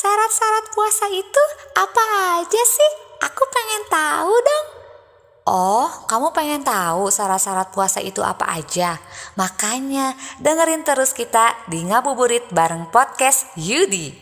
Syarat-syarat puasa itu apa aja sih? Aku pengen tahu dong. Oh, kamu pengen tahu syarat-syarat puasa itu apa aja? Makanya dengerin terus kita di Ngabuburit bareng podcast Yudi.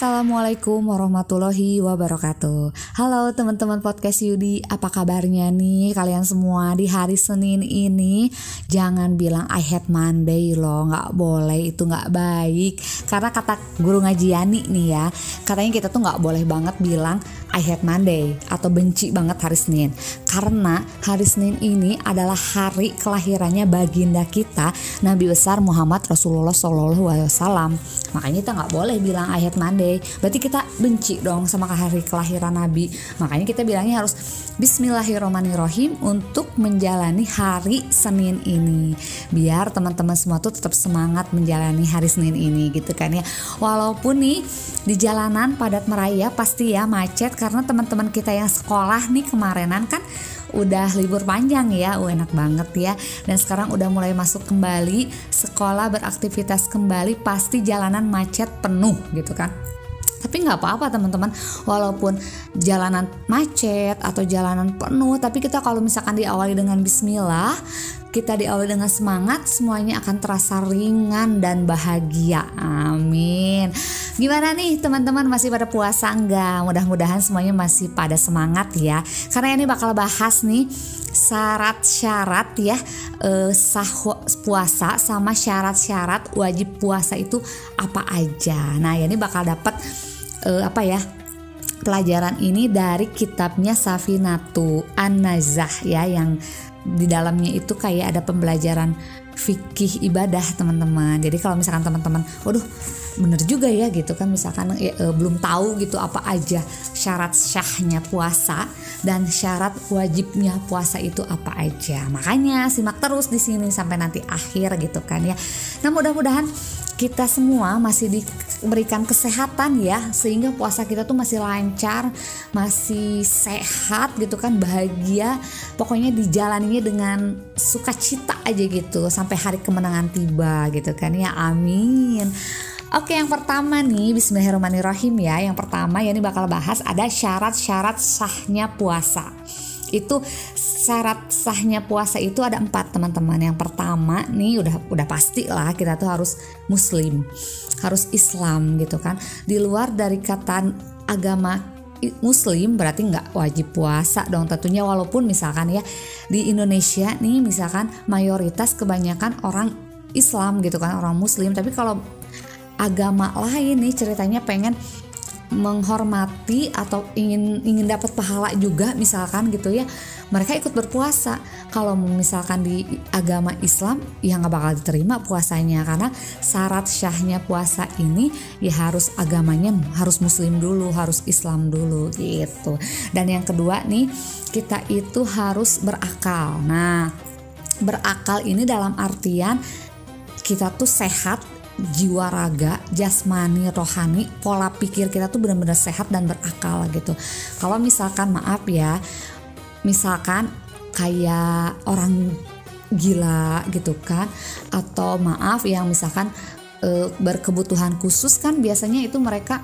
Assalamualaikum warahmatullahi wabarakatuh. Halo teman-teman podcast Yudi Apa kabarnya nih kalian semua di hari Senin ini? Jangan bilang I hate Monday loh Gak boleh itu gak baik. Karena kata guru ngaji Yani nih ya Katanya kita tuh gak boleh banget bilang I hate Monday Atau benci banget hari Senin. Karena hari Senin ini adalah hari kelahirannya baginda kita Nabi besar Muhammad Rasulullah SAW Makanya kita gak boleh bilang I hate Monday. Berarti kita benci dong sama hari kelahiran Nabi. Makanya kita bilangnya harus Bismillahirrohmanirrohim untuk menjalani hari Senin ini. Biar teman-teman semua tuh tetap semangat menjalani hari Senin ini gitu kan ya. Walaupun nih di jalanan padat meraya pasti ya macet karena teman-teman kita yang sekolah nih kemarinan kan udah libur panjang ya, uh, enak banget ya. Dan sekarang udah mulai masuk kembali sekolah beraktivitas kembali, pasti jalanan macet penuh gitu kan tapi nggak apa-apa teman-teman walaupun jalanan macet atau jalanan penuh tapi kita kalau misalkan diawali dengan Bismillah kita diawali dengan semangat semuanya akan terasa ringan dan bahagia. Amin. Gimana nih teman-teman? Masih pada puasa enggak mudah-mudahan semuanya masih pada semangat ya. Karena ini bakal bahas nih syarat-syarat ya eh, sah puasa sama syarat-syarat wajib puasa itu apa aja. Nah ya ini bakal dapat uh, apa ya pelajaran ini dari kitabnya Safinatu An-Nazah ya yang di dalamnya itu kayak ada pembelajaran fikih ibadah teman-teman. Jadi kalau misalkan teman-teman, waduh bener juga ya gitu kan misalkan e, e, belum tahu gitu apa aja syarat syahnya puasa dan syarat wajibnya puasa itu apa aja. Makanya simak terus di sini sampai nanti akhir gitu kan ya. Nah mudah-mudahan kita semua masih diberikan kesehatan ya sehingga puasa kita tuh masih lancar masih sehat gitu kan bahagia pokoknya dijalaninya dengan sukacita aja gitu sampai hari kemenangan tiba gitu kan ya amin Oke yang pertama nih Bismillahirrahmanirrahim ya. Yang pertama ya ini bakal bahas ada syarat-syarat sahnya puasa. Itu syarat sahnya puasa itu ada empat teman-teman. Yang pertama nih udah udah pasti lah kita tuh harus muslim harus Islam gitu kan. Di luar dari kata agama muslim berarti nggak wajib puasa dong tentunya. Walaupun misalkan ya di Indonesia nih misalkan mayoritas kebanyakan orang Islam gitu kan orang muslim. Tapi kalau agama lain nih ceritanya pengen menghormati atau ingin ingin dapat pahala juga misalkan gitu ya. Mereka ikut berpuasa. Kalau misalkan di agama Islam ya nggak bakal diterima puasanya. Karena syarat syahnya puasa ini ya harus agamanya harus muslim dulu harus Islam dulu gitu. Dan yang kedua nih kita itu harus berakal. Nah berakal ini dalam artian kita tuh sehat jiwa raga, jasmani, rohani, pola pikir kita tuh benar-benar sehat dan berakal gitu. Kalau misalkan maaf ya, misalkan kayak orang gila gitu kan, atau maaf yang misalkan e, berkebutuhan khusus kan biasanya itu mereka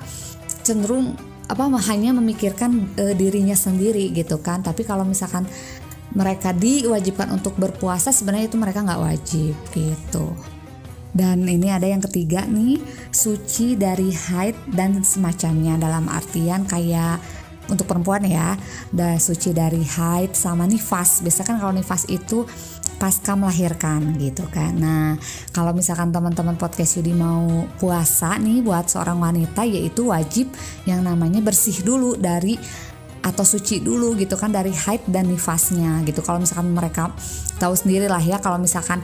cenderung apa hanya memikirkan e, dirinya sendiri gitu kan. Tapi kalau misalkan mereka diwajibkan untuk berpuasa sebenarnya itu mereka nggak wajib gitu. Dan ini ada yang ketiga nih, suci dari haid dan semacamnya dalam artian kayak untuk perempuan ya, ada suci dari haid sama nifas. Biasa kan kalau nifas itu pasca melahirkan gitu kan. Nah, kalau misalkan teman-teman podcast Yudi mau puasa nih buat seorang wanita yaitu wajib yang namanya bersih dulu dari atau suci dulu gitu kan dari haid dan nifasnya gitu. Kalau misalkan mereka tahu sendiri lah ya kalau misalkan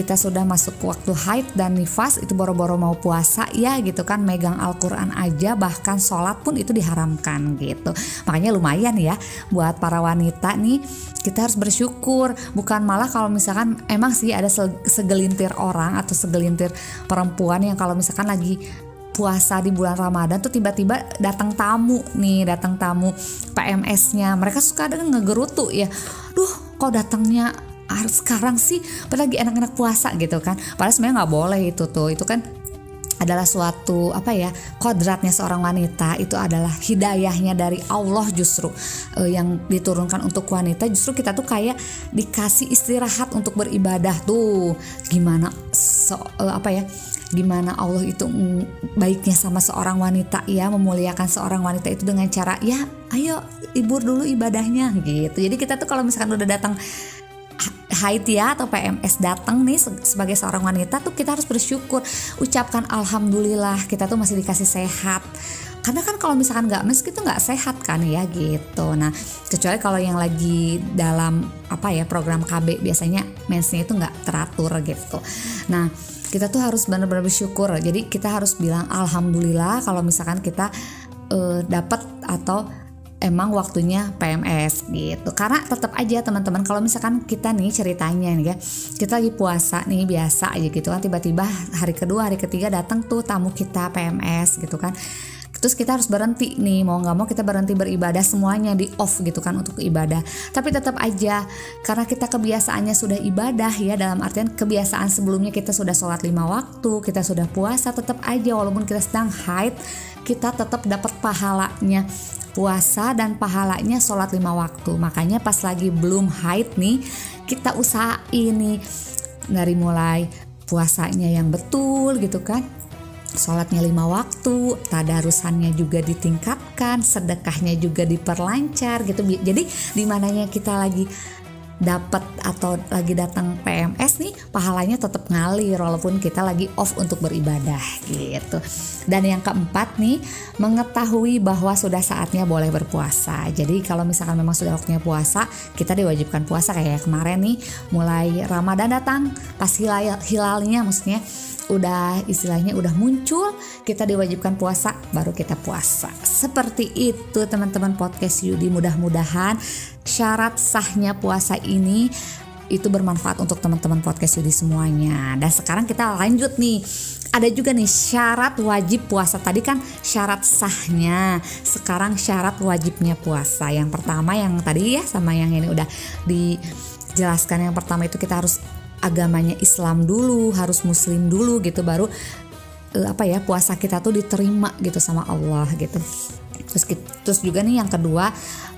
kita sudah masuk waktu haid dan nifas itu boro-boro mau puasa ya gitu kan megang Al-Quran aja bahkan sholat pun itu diharamkan gitu. Makanya lumayan ya buat para wanita nih kita harus bersyukur. Bukan malah kalau misalkan emang sih ada segelintir orang atau segelintir perempuan yang kalau misalkan lagi puasa di bulan Ramadan tuh tiba-tiba datang tamu nih datang tamu PMS-nya mereka suka dengan ngegerutu ya. Duh kok datangnya harus sekarang sih apalagi anak-anak puasa gitu kan. Padahal sebenarnya nggak boleh itu tuh. Itu kan adalah suatu apa ya kodratnya seorang wanita. Itu adalah hidayahnya dari Allah justru uh, yang diturunkan untuk wanita. Justru kita tuh kayak dikasih istirahat untuk beribadah tuh. Gimana so, uh, apa ya gimana Allah itu baiknya sama seorang wanita. Ya memuliakan seorang wanita itu dengan cara ya ayo libur dulu ibadahnya gitu. Jadi kita tuh kalau misalkan udah datang haid ya atau PMS datang nih sebagai seorang wanita tuh kita harus bersyukur. Ucapkan alhamdulillah kita tuh masih dikasih sehat. Karena kan kalau misalkan nggak mens itu nggak sehat kan ya gitu. Nah kecuali kalau yang lagi dalam apa ya program KB biasanya mensnya itu nggak teratur gitu. Nah kita tuh harus benar-benar bersyukur. Jadi kita harus bilang alhamdulillah kalau misalkan kita uh, dapat atau emang waktunya PMS gitu. Karena tetap aja teman-teman kalau misalkan kita nih ceritanya nih ya kita lagi puasa nih biasa aja gitu kan tiba-tiba hari kedua hari ketiga datang tuh tamu kita PMS gitu kan terus kita harus berhenti nih mau nggak mau kita berhenti beribadah semuanya di off gitu kan untuk ibadah. Tapi tetap aja karena kita kebiasaannya sudah ibadah ya dalam artian kebiasaan sebelumnya kita sudah sholat lima waktu kita sudah puasa tetap aja walaupun kita sedang haid kita tetap dapat pahalanya. Puasa dan pahalanya sholat lima waktu. Makanya pas lagi belum haid nih kita usahain nih dari mulai puasanya yang betul gitu kan Sholatnya lima waktu, tadarusannya juga ditingkatkan, sedekahnya juga diperlancar gitu. Jadi di mananya kita lagi dapat atau lagi datang PMS nih pahalanya tetap ngalir walaupun kita lagi off untuk beribadah gitu. Dan yang keempat nih mengetahui bahwa sudah saatnya boleh berpuasa. Jadi kalau misalkan memang sudah waktunya puasa, kita diwajibkan puasa kayak kemarin nih mulai Ramadan datang pas hilal hilalnya maksudnya udah istilahnya udah muncul kita diwajibkan puasa baru kita puasa. Seperti itu teman-teman podcast Yudi mudah-mudahan syarat sahnya puasa ini itu bermanfaat untuk teman-teman podcast Yudi semuanya. Dan sekarang kita lanjut nih. Ada juga nih syarat wajib puasa. Tadi kan syarat sahnya sekarang syarat wajibnya puasa. Yang pertama yang tadi ya sama yang ini udah dijelaskan. Yang pertama itu kita harus agamanya Islam dulu, harus muslim dulu gitu baru uh, apa ya puasa kita tuh diterima gitu sama Allah gitu. Terus terus juga nih yang kedua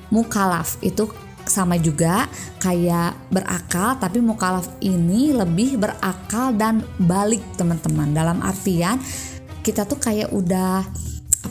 mukalaf itu sama juga kayak berakal tapi mukalaf ini lebih berakal dan balik teman-teman dalam artian kita tuh kayak udah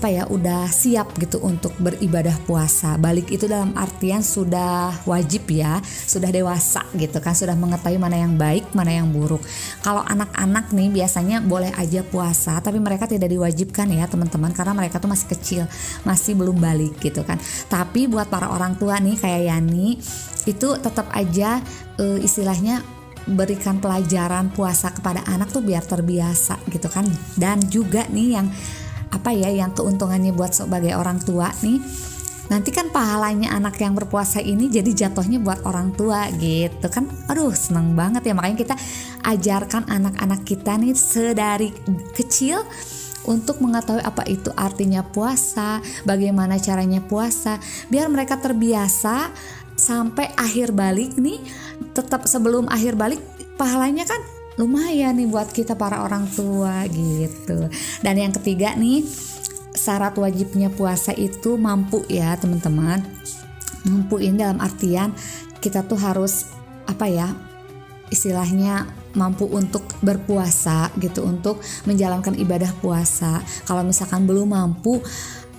apa ya udah siap gitu untuk beribadah puasa. Balik itu dalam artian sudah wajib ya sudah dewasa gitu kan sudah mengetahui mana yang baik mana yang buruk. Kalau anak-anak nih biasanya boleh aja puasa tapi mereka tidak diwajibkan ya teman-teman karena mereka tuh masih kecil masih belum balik gitu kan. Tapi buat para orang tua nih kayak Yani itu tetap aja uh, istilahnya berikan pelajaran puasa kepada anak tuh biar terbiasa gitu kan. Dan juga nih yang apa ya yang keuntungannya buat sebagai orang tua nih? Nanti kan pahalanya anak yang berpuasa ini jadi jatuhnya buat orang tua gitu kan. Aduh seneng banget ya. Makanya kita ajarkan anak-anak kita nih sedari kecil untuk mengetahui apa itu artinya puasa, bagaimana caranya puasa, biar mereka terbiasa sampai akhir balik nih, tetap sebelum akhir balik pahalanya kan lumayan nih buat kita para orang tua gitu. Dan yang ketiga nih syarat wajibnya puasa itu mampu ya teman-teman. Mampu ini dalam artian kita tuh harus apa ya istilahnya mampu untuk berpuasa gitu untuk menjalankan ibadah puasa. Kalau misalkan belum mampu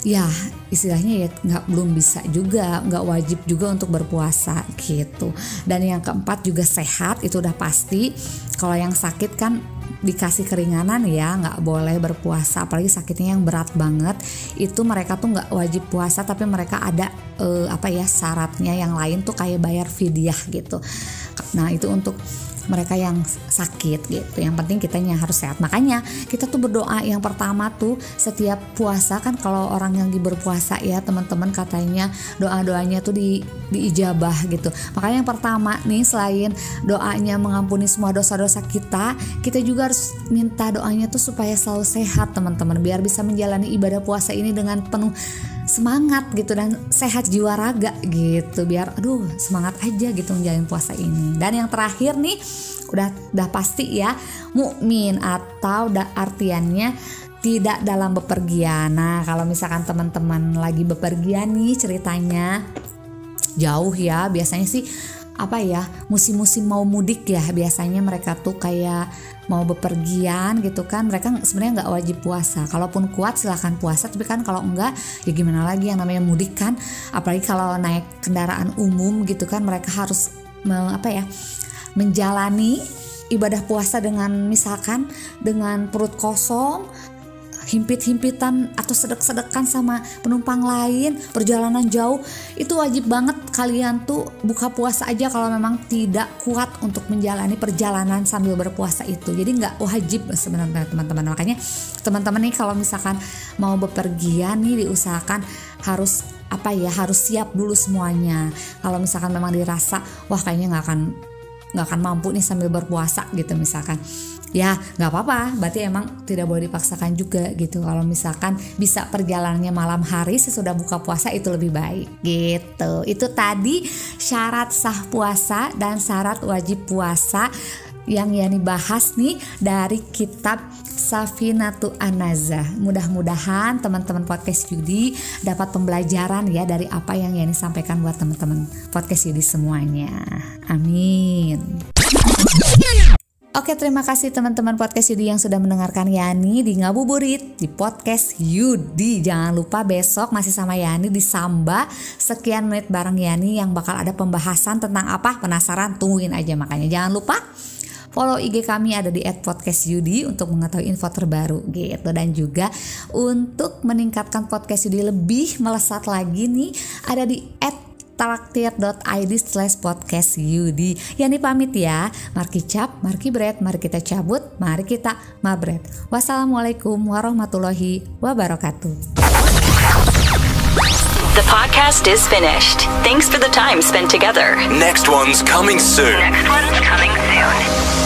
ya istilahnya ya nggak belum bisa juga nggak wajib juga untuk berpuasa gitu. Dan yang keempat juga sehat itu udah pasti. Kalau yang sakit kan dikasih keringanan ya nggak boleh berpuasa apalagi sakitnya yang berat banget. Itu mereka tuh nggak wajib puasa tapi mereka ada uh, apa ya syaratnya yang lain tuh kayak bayar fidyah gitu. Nah itu untuk mereka yang sakit gitu. Yang penting kitanya harus sehat. Makanya kita tuh berdoa yang pertama tuh setiap puasa kan kalau orang yang berpuasa ya teman-teman katanya doa-doanya tuh di diijabah gitu. Makanya yang pertama nih selain doanya mengampuni semua dosa-dosa kita kita juga harus minta doanya tuh supaya selalu sehat teman-teman. Biar bisa menjalani ibadah puasa ini dengan penuh semangat gitu dan sehat jiwa raga gitu biar aduh semangat aja gitu menjalin puasa ini dan yang terakhir nih udah udah pasti ya mukmin atau da, artiannya tidak dalam bepergian. Nah, kalau misalkan teman-teman lagi bepergian nih ceritanya jauh ya, biasanya sih apa ya musim-musim mau mudik ya biasanya mereka tuh kayak mau bepergian gitu kan. Mereka sebenarnya nggak wajib puasa. Kalaupun kuat silahkan puasa. Tapi kan kalau enggak ya gimana lagi yang namanya mudik kan? Apalagi kalau naik kendaraan umum gitu kan mereka harus apa ya menjalani ibadah puasa dengan misalkan dengan perut kosong himpit-himpitan atau sedek-sedekan sama penumpang lain perjalanan jauh itu wajib banget kalian tuh buka puasa aja kalau memang tidak kuat untuk menjalani perjalanan sambil berpuasa itu. Jadi nggak wajib sebenarnya teman-teman. Makanya teman-teman nih kalau misalkan mau bepergian nih diusahakan harus apa ya harus siap dulu semuanya. Kalau misalkan memang dirasa wah kayaknya nggak akan nggak akan mampu nih sambil berpuasa gitu misalkan ya nggak apa-apa berarti emang tidak boleh dipaksakan juga gitu kalau misalkan bisa perjalanannya malam hari sesudah buka puasa itu lebih baik gitu itu tadi syarat sah puasa dan syarat wajib puasa yang Yani bahas nih dari kitab Safinatu Anaza. Mudah-mudahan teman-teman podcast Yudi dapat pembelajaran ya dari apa yang Yani sampaikan buat teman-teman podcast Yudi semuanya. Amin. Oke terima kasih teman-teman podcast Yudi yang sudah mendengarkan Yani di Ngabuburit di podcast Yudi. Jangan lupa besok masih sama Yani di Samba. Sekian menit bareng Yani yang bakal ada pembahasan tentang apa? Penasaran? Tungguin aja. Makanya Jangan lupa follow IG kami ada di @podcastYudi untuk mengetahui info terbaru gitu. Dan juga untuk meningkatkan podcast Yudi lebih melesat lagi nih ada di traktir.id slash podcast Yudi Yani pamit ya Marki cap, marki bread, mari kita cabut, mari kita mabret Wassalamualaikum warahmatullahi wabarakatuh The podcast is finished. Thanks for the time spent together. Next one's coming soon. Next one's coming soon.